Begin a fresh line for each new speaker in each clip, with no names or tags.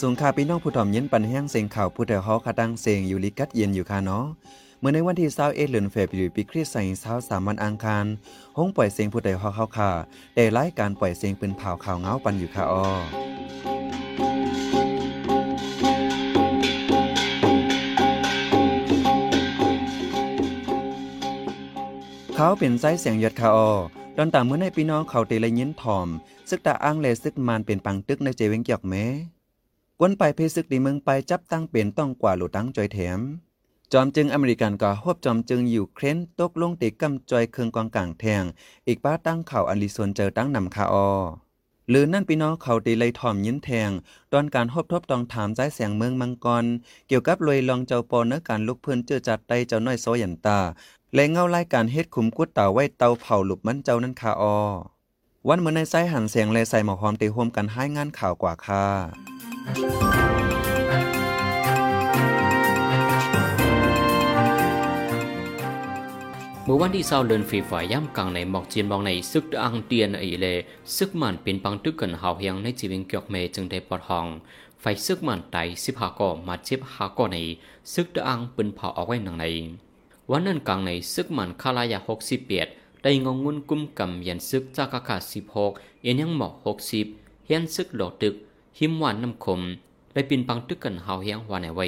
สูงค่าพี่น้องผู้ถ่อมยินปันแห้งเสียงข่าวผู้แต่ฮอคาดังเสียงอยู่ลิกัดเย็นอยู่ค่ะเนาะเมื่อในวันที่21เดือนเฟบรุปีคริสต์ศักราช23วันอังคารห้องปล่อยเสียงผู้แต่ฮอเข้าค่ะได้รายการปล่อยเสียงปืนเผาข่าวเงาปันอยู่ค่ะอ้อเขาเป็นไส้เสียงยอดคาออตอนตามเมื่อในพี่น้องเขาเตเลยยินถ่อมซึกตาอ้างเลซึกมานเป็นปังตึกในเจเวงเกียกแม้ กวนไปเพซึกดีเมืองไปจับตั้งเป็นต้องกว่าหลุตั้งจอยแถม จอมจึงอเมริกันก็ฮบจอมจึงอยู่เครนตกลงติกำจอยเคืองกองกลางแทง อีกป้าตั้งเข่าอันลิซนเจอตั้งนำคาออหรือนั่นพี่น้องเขาตีเลยถ่อมยิ้นแทง ตอนการฮบทบตองถามใจแสงเมืองมังกร เกี่ยวกับลอยลองเจ้าปอเนื้อการลุกเพื่อนเจอจัดไตเจ้าน้อยโซยันตา และเงารายการเฮ็ดขุมกุดเต่าไว้เตาเผาหลุบมันเจ้านั้นคาออวันเมื่อในไส้หันเสียงเลยใส่หมอหอมตีโฮมกันให้งานข่าวกว่าค่ะ
มื่อวันที่เศร้าเลือนฝีฝ่ายย่ำกลางในหมอกจีนบองในซึกอังเตียนไอเลซึกมันเป็นปังตึกกันหาวเฮียงในจีวิงเกียกเมจึงได้ปลอดห้อง ไฟซึกมันไตสิบหาก่อมาเจ็บหาก่อในซึกอังปืนเผาเอาไว้หนังใน วันนั้นกลางในซึกมันคาลายาหกสิบเปียดได้งงงุนกุมกำยันซึกจากากาสิบหกเอ็นยังหมอกหกสิบเฮียนซึกหลอดตึก หิมหวานน้ำขมได้ปินปังตึกกันหาวเฮียงวานในไว้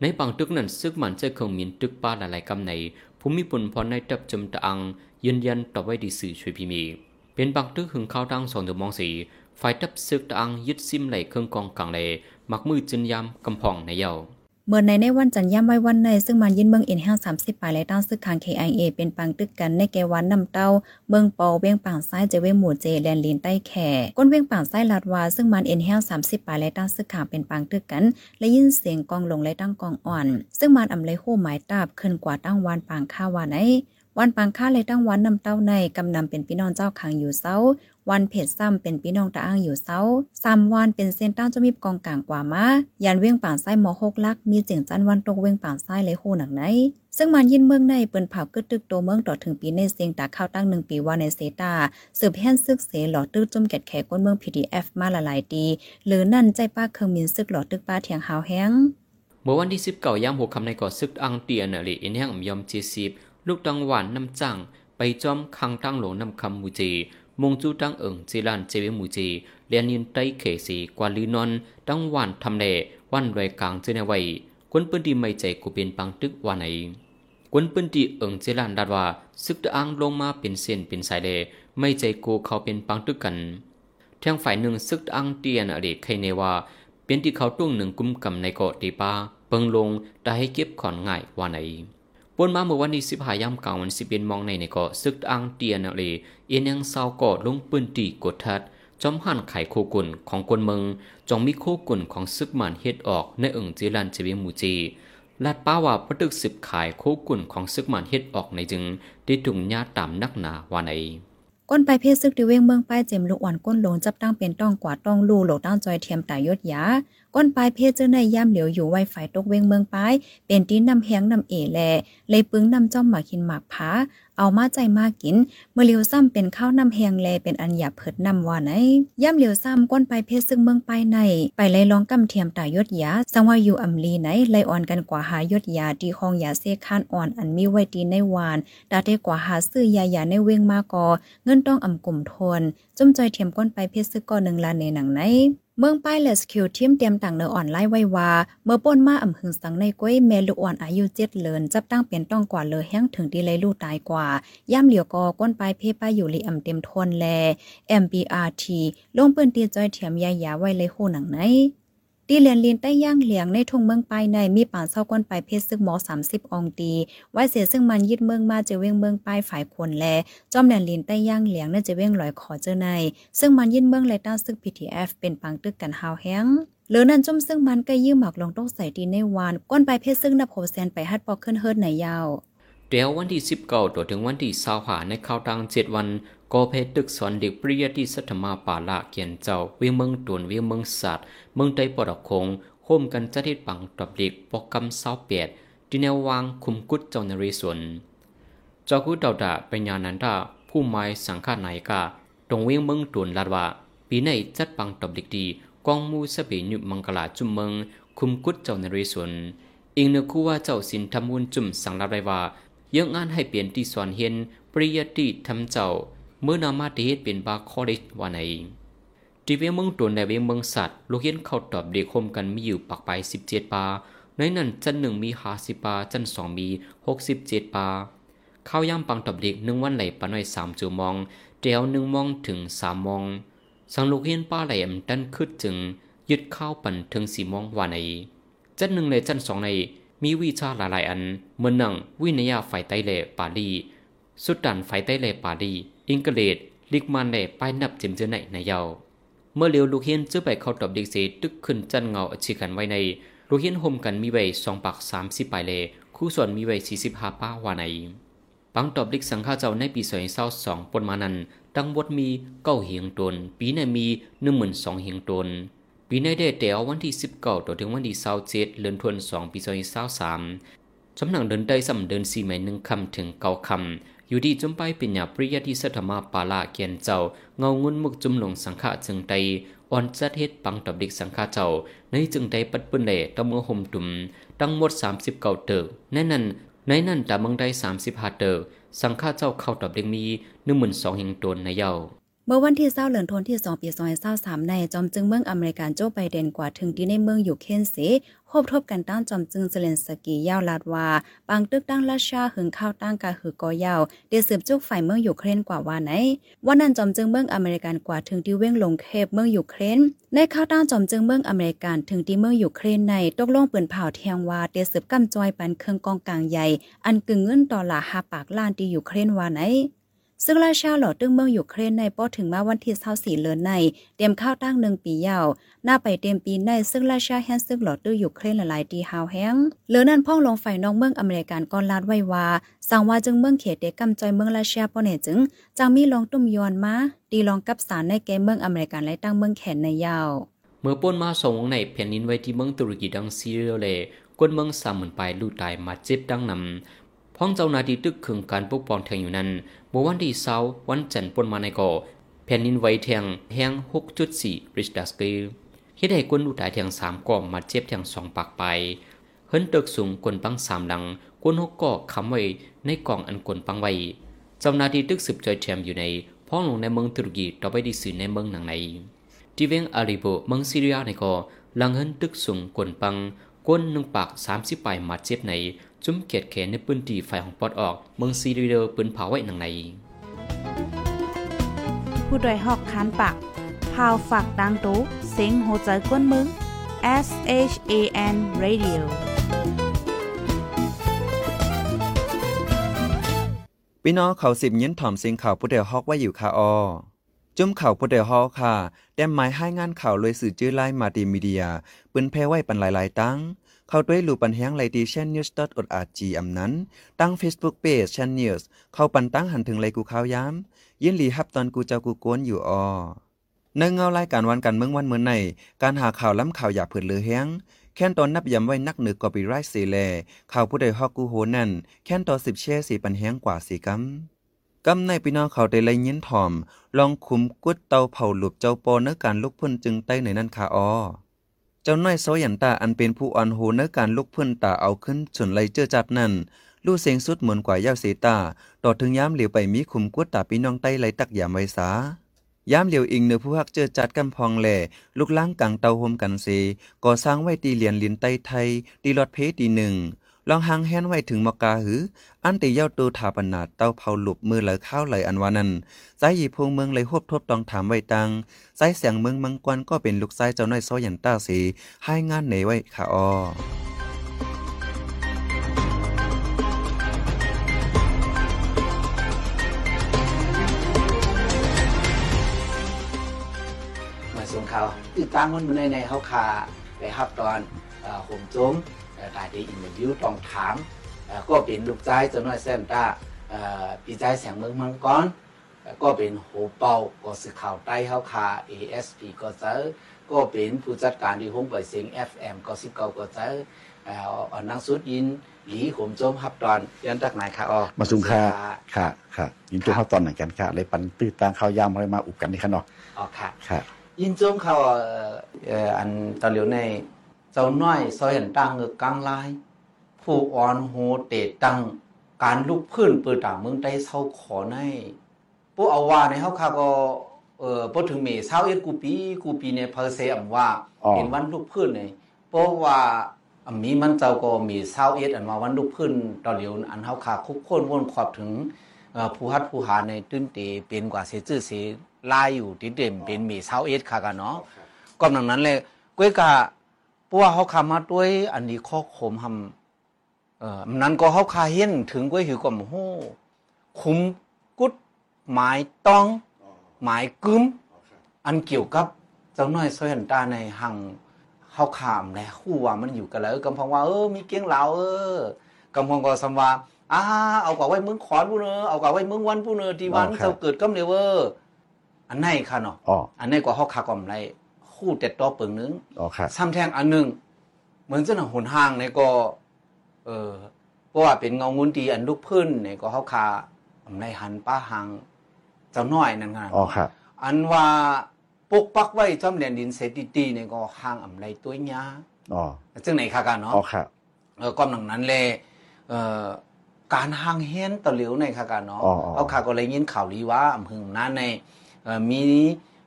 ในปังตึกนั้นซึกมันจะคงมีตึกป้าหลายๆกำในภูมิปุ่นพรในตับจมตะอังยืนยันต่อไว้ดีสื่อช่วยพิมี เป็นปังตึกหึงข้าวตั้งสองตัวมองสีไฟตับซึกตะอังยึดซิมไหลเครื่องกองกลางเลยมักมือจินยำกำพองในเยา
เมื่อในในวันจันทร์ย่ำไว้วันใน ซึ่งมันยินเมืองเอ็นห้าสามสิบปลายและตั้งซึกคาง KIA เป็นปังตึกกันในแกวันนำเต้าเมืองปอเวียงป่างซ้ายเจเวงหมู่เจแลนลินใต้แข่ก้นเวียงป่างซ้ายลาดวาซึ่งมันเอ็นห้าสามสิบปลายและตั้งซึกขางเป็นปังตึกกัน และยินเสียงกองลงและตั้งกองอ่อน ซึ่งมันอำเลยโหหมายตาบขึ้นกว่าตั้งวานปางข้าวานไอ วันปางค่าเลยตั้งวันนำเต้าในกำนำเป็นพี่น้องเจ้าขังอยู่เซาวันเพจซ้ำเป็นพี่น้องตาอ้างอยู่เซาสาวันเป็นเส้นตั้งจะมีกองกลางกว่ามายันเวียงป่างไส้หมอหกลัก มีเจียงจันวันตกเวียงป่างไส้เลยโหหนังไหนซึ่งมันยินเมืองในเปิ้นเผากึดตึกโตเมืองต่อถึงปีในเสียงตาข้าวตั้งหนึ่งปีว่าในเซตาสืบแห่นซึกเสหลอตึกจุ่มแกดแขกก้นเมือง PDF มาละหลายตีหรือนั่นใจป้าเครื่องมินซึกหลอตึกป้าเถียงหาวแห้ง
เมื่อวันที่สิบเก้ายามหัวคำในก่อซึกอังเตียนหรืออินแห่งอมจีสิบ ลูกตังหวานนำจังไปจอมคังตั้งหลวงนำคำมูจีมงจูตั้งเอิงจีลานเจเวมูจีเลียนยินไตเขสีกวาลีนอนตั้งหวานทำเลวันรวยกลางเจเนไว้กวนปืนดีไม่ใจกูเป็นปังตึกว่าไหนกวนปืนดีเอิงเจลานดัดว่าซึกตะอังลงมาเป็นเส้นเป็นสายเลไม่ใจกูเขาเป็นปังตึกกันทางฝ่ายหนึ่งซึกตะอังเตียนอดีตใครเนว่าเป็นที่เขาตุ้งหนึ่งกุมกำในเกาะตีปาเปิงลงได้ให้เก็บขอนง่ายว่าไหน ปนมาเมื่อวันที่สิบหายามกลางวันสิบเอ็นมองในในเกาะซึกอังเตียนเลเอียนยังเศร้าเกาะลงปืนตีกดทัดจอมหันไขโคกุนของกวนเมืองจองมีโคกุนของซึกมันเฮ็ดออกในเอิงจีรันเจเวมูจีลาดป้าว่าพตึกสิบขายโคกุนของซึกมันเฮ็ดออกในจึงได้ถุงญาตามนักหนาวาไหน
ก้นไปเพศซึกดิเวงเมืองป้ายเจมลูกอ่อนก้นลงจับตั้งเป็นต้องกว่าต้องลู่หลดตั้งจอยเทียมตายยศยา ก้นปลายเพศเจ้าในย่ามเหลียวอยู่ไวไฟตกเวงเมืองปลายเป็นตีนนำแหงนำเอแลเลยปึ้งนำจ้อมหมากขินหมากผา เอามาใจมากิน เมื่อเลียวซ้ำเป็นข้าวนำแหงแลเป็นอันหยาเผิดนำว่าไหนย่ำเลียวซ้ำก้นไปเพศซึ่งเมืองป้ายใน ไปไล่ลองกำเทียมตายยศยาสังว่าอยู่อำลีไหนไล่อ่อนกันกว่าหายศยาที่ห้องยาเซคานอ่อนอันมีไว้ตีในวานดาเทกว่าหาซื้อยายาในเวงมากอ เงินต้องอำกลุ่มทนจุ่มจอยเทียมก้นไปเพชรซึกก่อนหนึ่งลานในหนังไหนเมืองป้ายเลสคิวทีมเตรียมต่างเนออ่อนไล่ไว้ว่าเมื่อป้นมาอ่ำหึงสังในก้อยแม่ลูอ่อนอายุเจ็ดเลินจับตั้งเป็นต้องกว่าเลยแห้งถึงดีเลยลูกตายกว่าย่ำเหลียวกอก้นปลายเพป้าอยู่ลีอ่ำเต็มทนแล MBRT ลงเปืนตีจอยเทียมยายาไว้เลยโหหนังไหนตีเลียนลินใต้ย่างเหลียงในทงเมืองปายในมีป่าเศร้าก้นปลายเพชรซึ่งหมอ 30 องตีไว้เสียซึ่งมันยึดเมืองมาเจเวงเมืองปายฝ่ายควรแล จอมแดนลินใต้ย่างเหลียงน่าจะเว้งลอยขอเจอใน ซึ่งมันยึดเมืองและต้าซึก PTF เป็นปังตึกกันฮาวแฮงหรือนั่นจมซึ่งมันก็ยืมหมักลงต้องใส่ดีในวานก้นปลายเพชรซึ่งนับโหแซนไปฮัดปอกขึ้นเฮิรดในยาว
เดี๋ยววันที่สิบเก้าตัวถึงวันที่สาวหาในข่าวตังเจ็ดวันก็เพตึกสอนเด็กปริยาที่สัทมาป่าละเกียนเจ้าเวียงเมืองตวนเวียงเมืองสัตว์เมืองไตปอดคงโฮมกันจะทิดปังตบเด็กปอกกำเศร้าเปียดดินแนววางคุมกุดเจ้านเรศวรเจ้ากุดดาวดาเป็นยานันดาผู้ไม้สังฆาไหนกาตรงเวียงเมืองตวนลาดว่าปีในจัดปังตบเด็กดีกองมูสเปยุมังกลาจุมเมืองคุมกุดเจ้านเรศวรอิงเนคู่ว่าเจ้าสินทำมุนจุมสังรับไรว่า ยังงานให้เปลี่ยนที่สอนเห็นปริยติทำเจ้าเมื่อนามาเดชเป็นบาคอเดว่าไหนทีเวียงเมืองตัวในเวียงเมืองสัตว์ลูกเห็นเข้าตอบเด็กคมกันมีอยู่ปักไปสิบเจ็ดปาในนั้นจันหนึ่งมีหาสิบปาจันสองมีหกสิบเจ็ดปาข้าวย่ำปังตอบเด็กหนึ่งวันไหลปาน้อยสามจูมองเดียวหนึ่งมองถึงสามมอง สังลูกเห็นป้าไหลมดันขึ้นจึงยึดข้าวปั่นถึงสี่มองว่าไหนจันหนึ่งในจันสองใน มีวิชาหลายๆ อันเมื่อนังวินยาฝ่ายไตเล่ปาลีสุดดันฝ่ายไตเล่ปาลีอิงเกเลดลิกมันเล่ป้ายนับจิมเจอในในเยาเมื่อเลียวลูกเฮียนเจอไปเข้าตอบเด็กเสตึกขึ้นจันเงาอชิกันไว้ในลูกเฮียนห่มกันมีไว้สองปากสามสิบปลายเลคู่ส่วนมีไว้สี่สิบห้าป้าวาในปังตอบเด็กสังฆาเจ้าในปีสอยเศร้าสองปนมานันตั้งบทมีเก้าเหียงตนปีในมีหนึ่งหมื่นสองเหียงตน ปีในได้แต่ววันที่สิบเก้าต่อถึงวันที่เศร้าเจ็ดเลือนทวนสองปีสอยเศร้าสามสำนักเดินได้สำเดินสี่หมายหนึ่งคำถึงเก้าคำ อยู่ดีจมไปเป็นหยาปริยติสัทมาปาลาเกียนเจ้า เงางุนมุกจุมหลงสังฆะจึงใดอ่อนจัดเฮ็ดปังตอบเด็กสังฆาเจ้า ในจึงได้ปัดปืนเล่ตะมือห่มตุ่มตั้งหมดสามสิบเก้าเติกแน่นั้น ในนั้นตาเมืองได้สามสิบห้าเติกสังฆาเจ้าเข้าตอบเด็กมีหนึ่งหมื่นสองเฮงตนในเย้า
เมื่อวันที่เศร้าเหลือนทนที่2ปี2023ในจอมจึงเมืองอเมริกันโจไบเดนกว่าถึงที่ในเมืองอยู่เคนเสพบทบกันตั้งจอมจึงเซเลนสกียาวลาดว่าปางตึกตั้งราชาหึงข้าวตั้งกาหือกอยาวเดสืบจุกฝ่ายเมืองยูเครนกว่าว่าไหนวันนั้นจอมจึงเมืองอเมริกันกว่าถึงที่เว้งลงเคปเมืองยูเครนในข้าวตั้งจอมจึงเมืองอเมริกันถึงที่เมืองยูเครนในตกลงปืนเผาเทียงว่าเดสืบกำจอยปันเครื่องกองกลางใหญ่ อันกึ่งเงินต่อละ5ปากล้านที่ยูเครนว่าไหน ซึ่งราชาหล่อตึงเมืองยูเครนในป้อถึงมาวันที่24เลือนใน เตรียมข้าวตั้งหนึ่งปียาวหน้าไปเตรียมปีในซึ่งราชาแฮนซึ่งหล่อตื้อยูเครนหลายดีฮาวแฮงเหลือนั้นพ่องลงไฟน้องเมืองอเมริกันก่อนลาดไว้ว่าสั่งว่าจึงเมืองเขตเด็กกำจอยเมืองราชาป้อเนจึงจังมีลองตุ้มยอนมาดีลองกับสารในแกเมืองอเมริกันและตั้งเมืองแขนในยาว
เมื่อป้นมาส่งในแผ่นดินไว้ที่เมืองตุรกีดังซีเรียเลกวนเมืองสามหมื่นไปลู่ตายมาเจ็บดังนำ พ้องเจ้านาทีตึกขึงการปกป้องแทงอยู่นั้นเมื่อวันที่เสาร์วันจันทร์ปนมาในก่อแผ่นดินไหวแทงแหง6.4ริชดาสเกลเฮ็ดให้กวนลู่ตายแทงสามก่อมาเจ็บแทงสองปากไปเฮิรนตึกสูงกวนปังสามหลังกวนหกก่อคำไว้ในกล่องอันกวนปังไว้เจ้านาทีตึกสืบจอยแทมอยู่ในพ้องลงในเมืองตุรกีต่อไปดีสื่อในเมืองหนังในที่เวงอาริโบเมืองซีเรียในก็หลังเฮินตึกสูงกวนปัง กวนหนึ่งปากสามสิบปลายมาเจ็บในจุ้มเกียดแขนในปืนตีไฟของปอดออก เมืองซีเรียปืนเผาไว้หนังใน
ผู้ดยหอกคานปากพาวฝากดังตู้เซ็งโหใจกวนมึง S H A N Radio
พี่น้องเขาสิบยินถ่อมสิงข่าวผู้เดียวฮอกไว้อยู่คาออ จุ่มข่าวผู้เดียวฮอค่ะ แต้มหมายให้งานข่าวเลยสื่อจื้อไล่มาดีมีเดียปืนแพ้ไว้ปันหลายๆ ตั้ง เข้าด้วยลูปันแฮงไลดีเช่นนิวส์ .org อำนั้น ตั้ง Facebook Page ชันนิวส์เข้าปันตั้งหันถึงเลยกูข่าวย้ำยินหลีฮับตอนกูเจ้ากูโกนอยู่ออในเงารายการวันกันเมืองวันเมืองใน การหาข่าวล้ำข่าวอย่าเผิดเลือแฮงแค่นตอนนับย้ำไว้นักหนือกอปีไรต์สีแลข่าวผู้ใดฮอกกูโหนั่นแค่นตอนสิบแช่สีปันแฮงกว่าสีกำ กำในพี่น้องเขาได้ไล่ยินถ่อม ลองคุมกุดเตาเผาหลุบเจ้าปอเนื้อการลุกพุ่นจึงใต้ในนั้นค่ะออเจ้าน้อยโซยันตาอันเป็นผู้อ่อนโหเนื้อการลุกพุ่นตาเอาขึ้นส่วนไล่เจอจัดนั่นลู่เสียงสุดเหมือนกว่ายาวเสตาต่อถึงย้ำเหลียวไปมีคุมกุดตาพี่น้องใต้ไล่ตักยามไว้สาย้ำเหลียวอิงเนื้อผู้ฮักเจอจัดกำพองแหล่ลูกล้างกังเตาโฮมกันเซก่อสร้างไว้ตีเหรียญลินไต้ไทยตีรอดเพตีหนึ่ง ลองหางแฮนไว้ถึงมอกาหือ อันติเย้าตูถาปนาเต้าเผาหลุบมือไหลข้าวไหลอันวานั้นสายหยีพงเมืองไหลหวบทบตองถามไว้ตังสายเสียงเมืองมังกรก็เป็นลูกชายเจ้าน้อยซอยันต้าสีให้งานเหนไว้ค่ะออ
มาส่งข่าติดตามคนมาในในเขาคาไปฮับตอนเอ่มจม การที่อินเตอร์วิวต้องถามเอ่อก็เป็นลูกชายเจ้าน้อยแซมตาเอ่อปีใจแสงเมืองมังกรเอ่อก็เป็นโหเป่าก็สื่อข่าวใต้เขาคา ASP ก็เจอก็เป็นผู้จัดการที่ห้องเปิดเสียง FM ก็สิบเก้าก็เจอเอ่ออ่อนนางสุดยินหลีผมโจมฮับตอนยันตักไหนคะอ๋อ
มาสุงค่าค่ะค่ะยินตัวเข้าตอนไหนกันค่ะเลยปันตื้อตางข้าวยามอะไรมาอุบกันนี่ค่ะเนาะ
อ๋อค่ะ
ค่ะ
ยินจงเขาเอ่อเอ่ออันตอนเหลียวใน เจ้าน้อยซอยหันตังเงือกกลางลาย ผู้อ่อนโหเตะตังการลุกพื้นเปิดต่างเมืองใต้เศร้าขอในผู้เอาว่าในเฮาคาก็เอ่อบ่ถึงเมเศร้าเอ็ดกูปีกูปีเนี่ยเพอเซอำว่า
อ๋อ
เป็นวันลุกพื้นเนี่ยเพราะว่าอันมีมันเจ้าก็มีเศร้าเอ็ดอันว่าวันลุกพื้นตอนเหลียวอันเฮาคาคุกคนวนขอบถึงเอ่อผู้ฮัดผู้หาในตื้นเตเป็นกว่าเสียชื่อเสียลายอยู่ติดเด่มเป็นเมเศร้าเอ็ดค่ะกันเนาะก็ดังนั้นเลยก้วยกะ ปัวเขาคามาด้วย อันนี้ข้อขมทำเอ่อมันนั้นก็เขาคาเห็นถึงก้วยหิวก็โหคุมกุดหมายต้อง หมายกึมอันเกี่ยวกับเจ้าน้อยซอยหันตาในหังเขาขามแหละคู่ว่ามันอยู่กันแล้วกำพังว่าเออมีเกี้ยงเหลาเออกำพังก็สำว่าอ่าเอากว่าไว้เมืองขอนผู้เนอเอากว่าไว้เมืองวันผู้เนอที่วันเจ้าเกิดกำเนเวอร์อันไหนค่ะเนาะ
อ๋อ
อันนี้ก็เขาขากอมไร คู่เต็ดต่อเปิงนึง
อ๋อครับ
ซ้ำแทงอันหนึงเหมือนเจ้าหน้าหนห้างเนี่ยก็ เออเพราะว่าเป็นเงา nguồn ดีอันลูกพื้นเนี่ยก็เขาคาอำไรหันป้าหังเจ้าน้อยนั่นไง
อ๋อครับ
อันว่าปกปักไว้จอมแดนดินเสติตีเนี่ยก็ห่างอำไรตัวยา
อ๋อ
จึงไหนค่ะกันเนาะ
อ๋อครับ
เออก็หนังนั้นเลยเอ่อการห่างเฮียนตะเหลียวในค่ะกันเนาะ
อ๋ออ๋อ
เอาค่ะก็เลยยินข่าวลีว่าอำเภอนั้นในเอ่อมี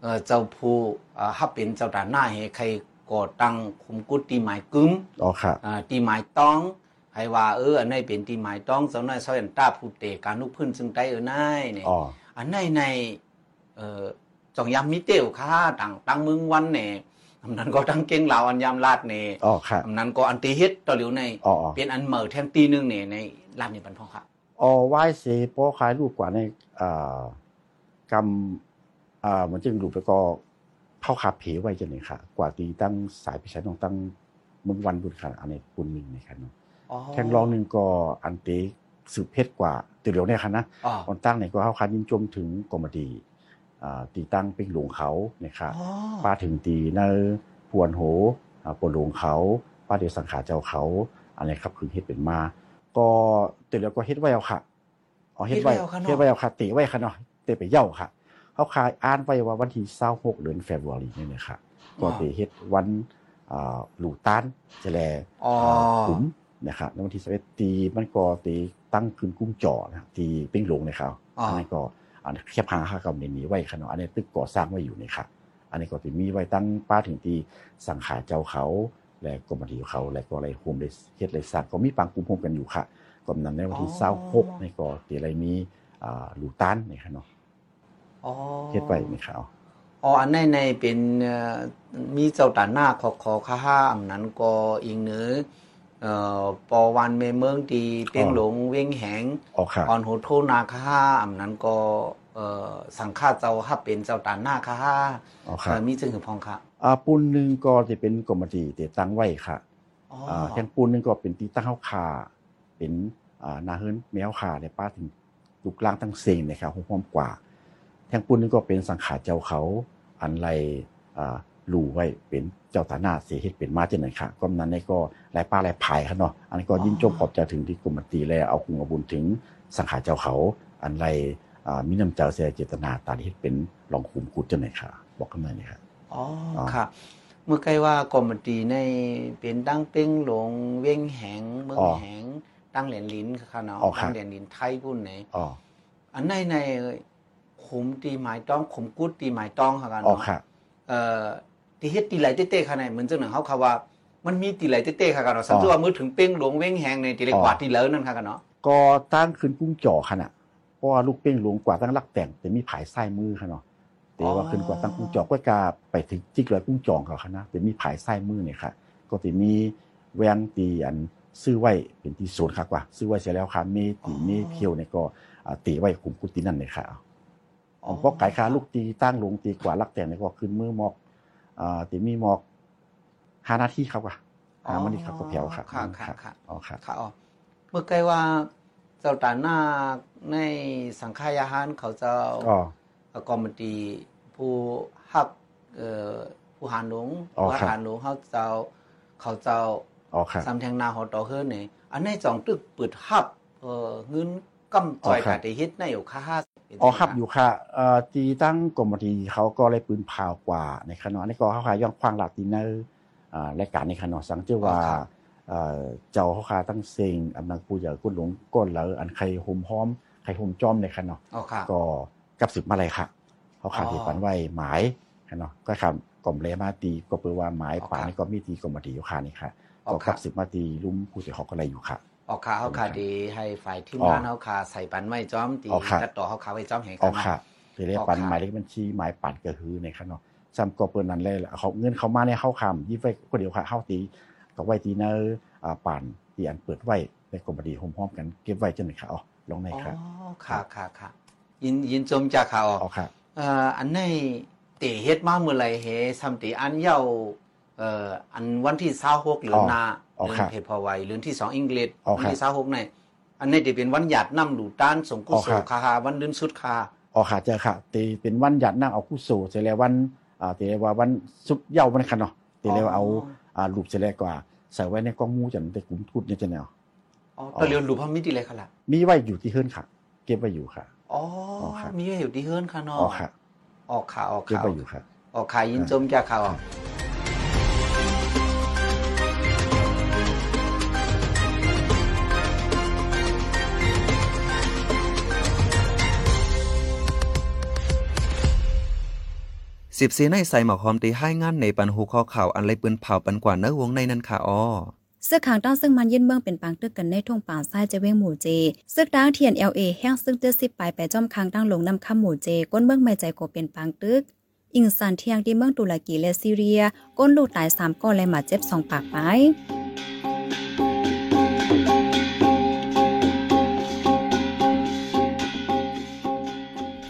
เอ่อเจ้าผู้เอ่อฮับเป็นเจ้าด่านหน้าให้ใครก่อตั้งคุมกุดตีหมายกึม
อ๋อครับ
อ่าตีหมายต้องให้ว่าเอออันไหนเป็นตีหมายต้องเจ้าน้อยซอยอันตาผู้เตะการลุกพื้นซึ่งใต้เออไหนเนี่ย
อ๋อ
อันไหนในเอ่อจองยามมิเตียวค่ะต่างตั้งเมืองวันเนี่ยอันนั้นก็ตั้งเก่งเหล่าอันยามลาดเนี่ย
อ๋อครับ
อันนั้นก็อันตีเฮ็ดต่อเหลียวใน
อ๋ออ๋อ
เป็นอันเหม่อแทงตีหนึงเนี่ยในร้านนี้ปันพองค่ะ
อ๋อไหว้เสโป้คล้ายรูปกว่าในอ่ากำ อ่ามันจึงรูปแล้วก็เข้าขาเพไว้จังเลยค่ะกว่าตีตั้งสายพิชัยต้องตั้งมึงวันบุญค่ะอันนี้ปุนหนึ่งนะครับเนาะแข่งร้องหนึ่งก็อันเตสืบเพชรกว่าตีเหลียวเนี่ยค่ะนะ
อ๋อ
ตอนตั้งเนี่ยก็เข้าคันยินจมถึงกรมดีอ่าตีตั้งเป็นหลวงเขานะครับ
อ๋อ
ป้าถึงตีเนอพวนโหอ่าปวดหลวงเขาป้าเดียวสังขารเจ้าเขาอะไรครับคือเฮ็ดเป็นมา ก็เดี๋ยวก็เฮ็ดไว้เอาค่ะอ๋อเฮ็ดไว้
เฮ็ดไว้เอาค่ะเนาะ
เฮ็ดไว้เอาค่ะติไว้ค่ะเนาะเตไปเย่าค่ะ เขาคายอ่านไว้ว่าวันที่26เดือนเฟบรุรีนี่นะค่ะก็ไปเฮ็ดวันอ่าหลูต้านจะแล
อ๋อ
ขุมนะครับในวันที่21ตีมันก็ตีตั้งขึ้นกุ้งจ่อนะตีปิ้งหลวงนะครับ
อ๋ออั
อันนี้ก็อันนี้แคบหางค่ากำเนิดนี้ไว้ค่ะเนาะอันนี้ตึกก่อสร้างไว้อยู่นี่ค่ะอันนี้ก็จะมีไว้ตั้งป้าถึงที่สังขารเจ้าเขาและกรมดีเขาและก็อะไรโฮมเลยเฮ็ดเลยสร้างก็มีปังกุมโฮมกันอยู่ค่ะก็นั้นในวันที่
อ๋อ
เศร้าหกในก็ตีอะไรมีอ่าลูตันนี่ค่ะเนาะ
อ๋อ
เฮ็ดไว้นี่ค่ะเอา
อ๋ออันในในเป็นเอ่อมีเจ้าตาหน้าขอขอค่าห้าอันนั้นก็อีกเนื้อเอ่อปอวันเมเมืองดีเปียงหลงเวียงแหง
ออกค่ะ
อ่อนโหโทนาค่าห้าอันนั้นก็เอ่อสังฆาเจ้าฮับเป็นเจ้าตาหน้าค่าห้า
ออก
เอ่
ค่ะ
อมีจึงคือพองค่ะ
อ่าปูนหนึงก็จะเป็นกรมดีที่ตั้งไว้ค่ะ
อ๋อ
อ่าแข่งปูนหนึงก็เป็นที่ตั้งเฮาคาเป็นอ่านาเฮิรนแมวคาในป้าถึงลูกล่างตั้งเซงนะครับห้อมกว่า แทงปูนนึงก็เป็นสังขารเจ้าเขาอันไรอ่าลู่ไว้เป็นเจ้าตาหน้าเสียเฮ็ดเป็นมาจังไหนค่ะก็นั้นนี่ก็ลายป้าลายพายครับเนาะอันนี้ก็ยิ่งจมขอบใจถึงที่กรมตรีแล้วเอาคุงเอาบุญถึงสังขารเจ้าเขา อันไรอ่ามีน้ำเจ้าเสียเจตนาตาที่เฮ็ดเป็นรองคุมกุดจังไหนค่ะบอกกันหน่อยนี่ค่ะ
อ๋อ
อ๋อ
ค่ะเมื่อไกลว่ากรมตีในเป็นตั้งเป้งหลงเวียงแหงเมืองแหงตั้งเหรียญลิ้นค่ะเนาะ
อ๋อครับ
ตั้งเหรียญลิ้นไทยพุ่นไหน
อ๋อ
อันในใน ขุมตีหมายต้องขุมกุดตีหมายต้องค่ะกัน
อ๋อ
เนาะ
ค่ะ
เอ่อตีเฮ็ดตีไหลเต้ๆค่ะในเหมือนจังหนังเขาค่ะว่า มันมีตีไหลเต้ๆค่ะกันเนาะสันตัวามือถึงเป้งหลวงเว้งแหงในตีเล็กกว่าตีเหลินนั่นค่ะกันเนาะ
ก็ตั้งขึ้นกุ้งจ่อขนาดเพราะว่าลูกเป้งหลวงกว่าตั้งลักแต่งแต่มีผายไส้มือค่ะเนาะแต่ว่าขึ้นกว่าตั้งกุ้งจ่อก็กาไปถึงจิกเลยกุ้งจ่องเขาค่ะนะแต่มีผายไส้มือเนี่ยค่ะ ก็จะมีแวงตีอันซื้อไว้เป็นที่ศูนย์ค่ะกว่า ซื้อไว้เสร็จแล้วค่ะมีตีมีเพียวเนี่ยก็อ่าตีไว้คุมกุฏินั่นเลยค่ะ อ๋อเพราะไก่ค้าลูกตีตั้งหลวงตีกว่าลักแต่งเนี่ยก็ขึ้นมือหมอกอ่าตีมีหมอกห้านาทีครับว่าหามันนี่ครับก็แผ่วค่ะ
ค่ะค่ะค่ะ
อ๋อค่ะ
ค่ะอ๋อเมื่อไกลว่าเจ้าตาหน้าในสังฆายาหารเขาเจ้า
อ๋อ
กรมตีผู้ฮับเอ่อผู้หารหลวง
อ๋อ
ผู้
ครับ
หารหลวงเขาเจ้าเขาเจ้า
อ๋อค่ะ
สำแทงนาหอต่อเฮือนนี่อันในจองตึกเปิดฮับเอ่อเงินกำจอย
อ๋อครั
กา
บ
ได้เฮ็ดในอยู่ค่า
อ๋อครับอยู่ค่ะเอ่อตีตั้งกรมดีเขาก็เลยปืนพาวกว่าในขณะนี้ก็เขาขายย่องควางลาตินเนอร์อ่ารายการในขณะสังเจว่าเอ่อเจ้าเขาขายตั้งเซิงอำนังปูเหยอกุ้นหลงก้นเหลออันใครห่มห้อมใครห่มจอมในขณะ
อ๋อค่ะ
ก็กับสืบมาเลยค่ะเขาขาด
อ๋อ
ที่ปันไว้หมายเนาะก็คำกล่อมเลมาตีก็เปลว่าหมาย
อ๋อ
ป่า
ครับ
นี่ก็มีตีกรมดีอยู่ค่ะนี่ค่ะ
อ๋อ
ก็
ครั
กับบสืบมาตีลุ่มผู้เสียหอกก็เลยอยู่ค่ะ
ออกขาเฮาขาดีให้ฝ่ายทีม
อ๋อ
งานเฮาขาใส่ปันไว้จ้อมตี
อ๋อครับ
ตัดต่อเฮาขาไว้จ้อมแห่ง
อ
กั
อนก
เนาะ
ค่ะทีเรียก
ออก
ปัน
ค่ะ
หมายเลขบัญชีหมายปันก็คือในค่ะเนาะซ้ำก็เปิ้นนั้นเลยล่ะเขาเงินเขามาในเข้าคำยี่ไว้คนเดียวค่ะเข้าตีก็ไว้ตีเนอร์อ่าปันตีอันเปิดไว้ในกรมดีโฮมพร้อมกันเก็บไว้จนไหนค่ะอ๋อลงใน
อ๋อ
ค่ะ
ค่ะค่ะค่ะยินยินจมจากข่าว
อ๋อค่ะ
เอ่ออันในเตเฮ็ดมาเมื่อไหร่เฮซำติอันเย้าเอ่ออันวันที่26เหลือนหนา
อ๋อ
เดือน
ครับ
เพพอไว้เดือนที่สองอังกฤษ
อ๋อ
วั
ครับ
ที่26เนี่ยอันนี้จะเป็นวันหยัดนำดูต้านสงกุ
อ๋อ
โส
ครับ
คาหาวันเดือนสุดคา
อ๋อค่ะเจอค่ะตีเป็นวันหยัดนั่งเอาคู่สู่เสร็จแล้ววันอ่าตีเรียกว่าวันสุดเหย้าวันคันเนาะตีเรียกว่าเอาอ่ารูปเสร็จแล้วกว่าใส่ไว้ในกล้องมูจันแต่กลุ่มทุดเนี่ยจะแนว
อ๋อตะเรียนรูปพมิติเลยค่ะล่ะ
มีไว้อยู่ที่เฮือนค่ะ เก็บไว้อยู่ค่ะ
อ๋อ
อ๋อครับ
มีไว้อยู่ที่เฮือนค่ะเนาะ
อ๋อค่ะ
ออกข่าวออก
เก็บ
ข่าว
ไว้อยู่ค่ะ
ออกข่าวยินจมจากข่าว
ครั
สิบสีในใส่หมอกหอมตีให้งานในปันหูคอข่าวอันไรปืนเผาปันกว่าเนื้อวงในนั้นค่ะอ้อ
เสื้อขางตั้งซึ่งมันยื่นเมืองเป็นปังตึกกันในทุ่งป่าทรายจะเว้งหมู่เจซึกด้างเทียนเอลเอแห้งซึ่งเตื้อสิบปลายไปจ้อมคางตั้งลงนำคำหมู่เจก้นเมืองไม่ใจโกเป็นปังตึกอิงสันเทียงที่เมืองตุรกีและซีเรีย ก้นลูกตายสามก้อนและหมาเจ็บสองปากไป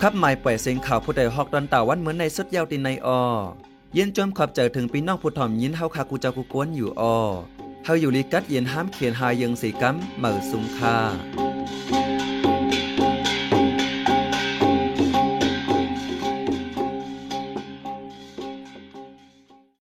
คับหมายปล่อยเสียงข่าวผู้ใดฮอกดอนตาวันเหมือนในสุดยาวตินในออเย็นจมขอบเจอถึงปีน้องผู้ถ่อมยินเฮาคากูเจ้ากูกวนอยู่ออเฮาอยู่ลีกัดเย็นห้ามเขียนหายังสีกัมเหมือสุงคา